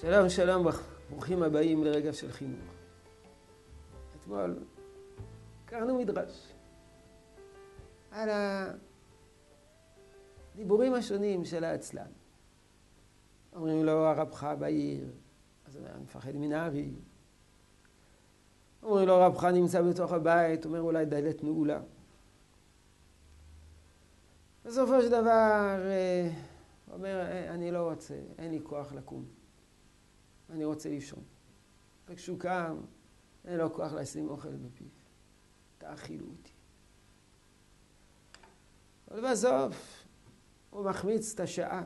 שלום, שלום, ברוכים הבאים לרגע של חינוך. אתמול קראנו מדרש על הדיבורים השונים של העצלן. אומרים לו, הרבך בעיר, אז הוא מפחד מן הארי. אומרים לו, רבך נמצא בתוך הבית, אומר, אולי דלת נעולה. בסופו של דבר, אה, הוא אומר, אני לא רוצה, אין לי כוח לקום. אני רוצה לישון. וכשהוא קם, אין לו כוח לשים אוכל בפיו. תאכילו אותי. אבל בסוף הוא מחמיץ את השעה.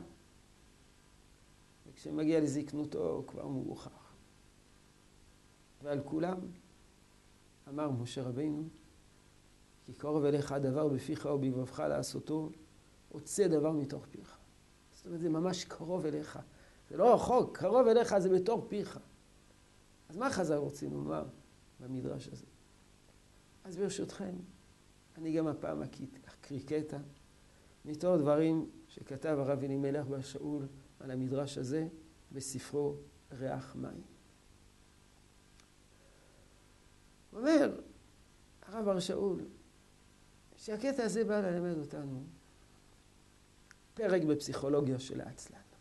וכשמגיע לזקנותו הוא כבר מאוחר. ועל כולם אמר משה רבינו, כי קרוב אליך הדבר בפיך ובבבך לעשותו, הוצא דבר מתוך פיך. זאת אומרת, זה ממש קרוב אליך. זה לא רחוק, קרוב אליך זה בתור פיך. אז מה חז"ל רוצים לומר במדרש הזה? אז ברשותכם, אני גם הפעם אקריא קטע מתור דברים שכתב הרב אלימלך בר שאול על המדרש הזה בספרו ריח מים. הוא אומר, הרב בר שאול, שהקטע הזה בא ללמד אותנו פרק בפסיכולוגיה של העצלן.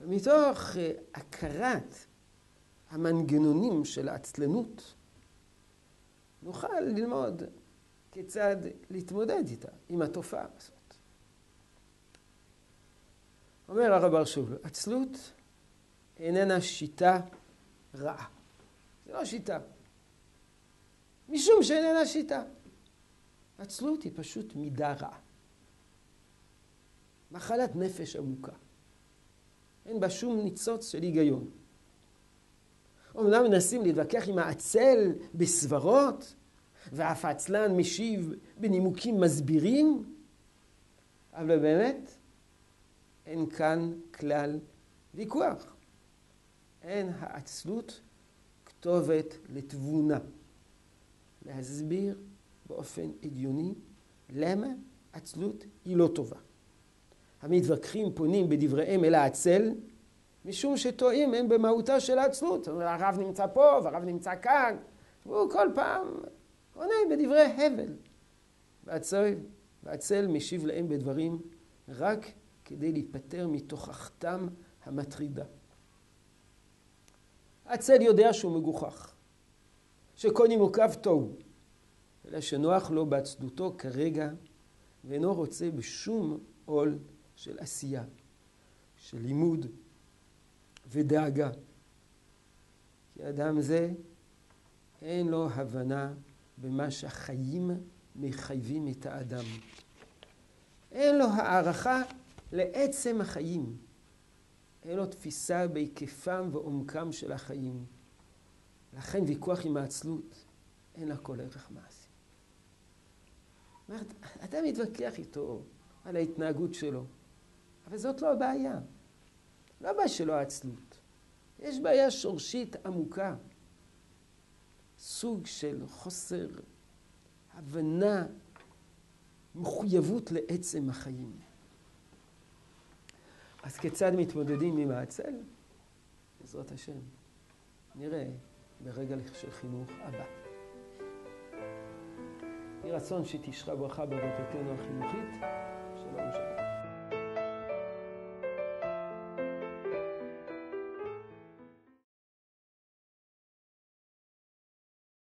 ומתוך אה, הכרת המנגנונים של העצלנות, נוכל ללמוד כיצד להתמודד איתה, עם התופעה הזאת. אומר הרב בר שוב, עצלות איננה שיטה רעה. זה לא שיטה. משום שאיננה שיטה. עצלות היא פשוט מידה רעה. מחלת נפש עמוקה. אין בה שום ניצוץ של היגיון. אומנם מנסים להתווכח עם העצל בסברות, ואף העצלן משיב בנימוקים מסבירים, אבל באמת אין כאן כלל ויכוח. אין העצלות כתובת לתבונה. להסביר באופן הגיוני למה עצלות היא לא טובה. המתווכחים פונים בדבריהם אל העצל, משום שטועים הם במהותה של העצלות. הרב נמצא פה והרב נמצא כאן, והוא כל פעם עונה בדברי הבל. והצל, והצל משיב להם בדברים רק כדי להיפטר מתוכחתם המטרידה. הצל יודע שהוא מגוחך, שכל נימוקיו טוב, אלא שנוח לו בעצלותו כרגע, ואינו רוצה בשום עול של עשייה, של לימוד ודאגה. כי אדם זה אין לו הבנה במה שהחיים מחייבים את האדם. אין לו הערכה לעצם החיים. אין לו תפיסה בהיקפם ועומקם של החיים. לכן ויכוח עם העצלות, אין לה כל ערך מעשי. אתה מתווכח איתו על ההתנהגות שלו, אבל זאת לא הבעיה. לא הבעיה שלו העצלות. יש בעיה שורשית עמוקה. סוג של חוסר הבנה, מחויבות לעצם החיים. אז כיצד מתמודדים עם העצל? בעזרת השם. נראה ברגע של חינוך הבא. יהי רצון שתשרה ברכה בעבודתנו החינוכית.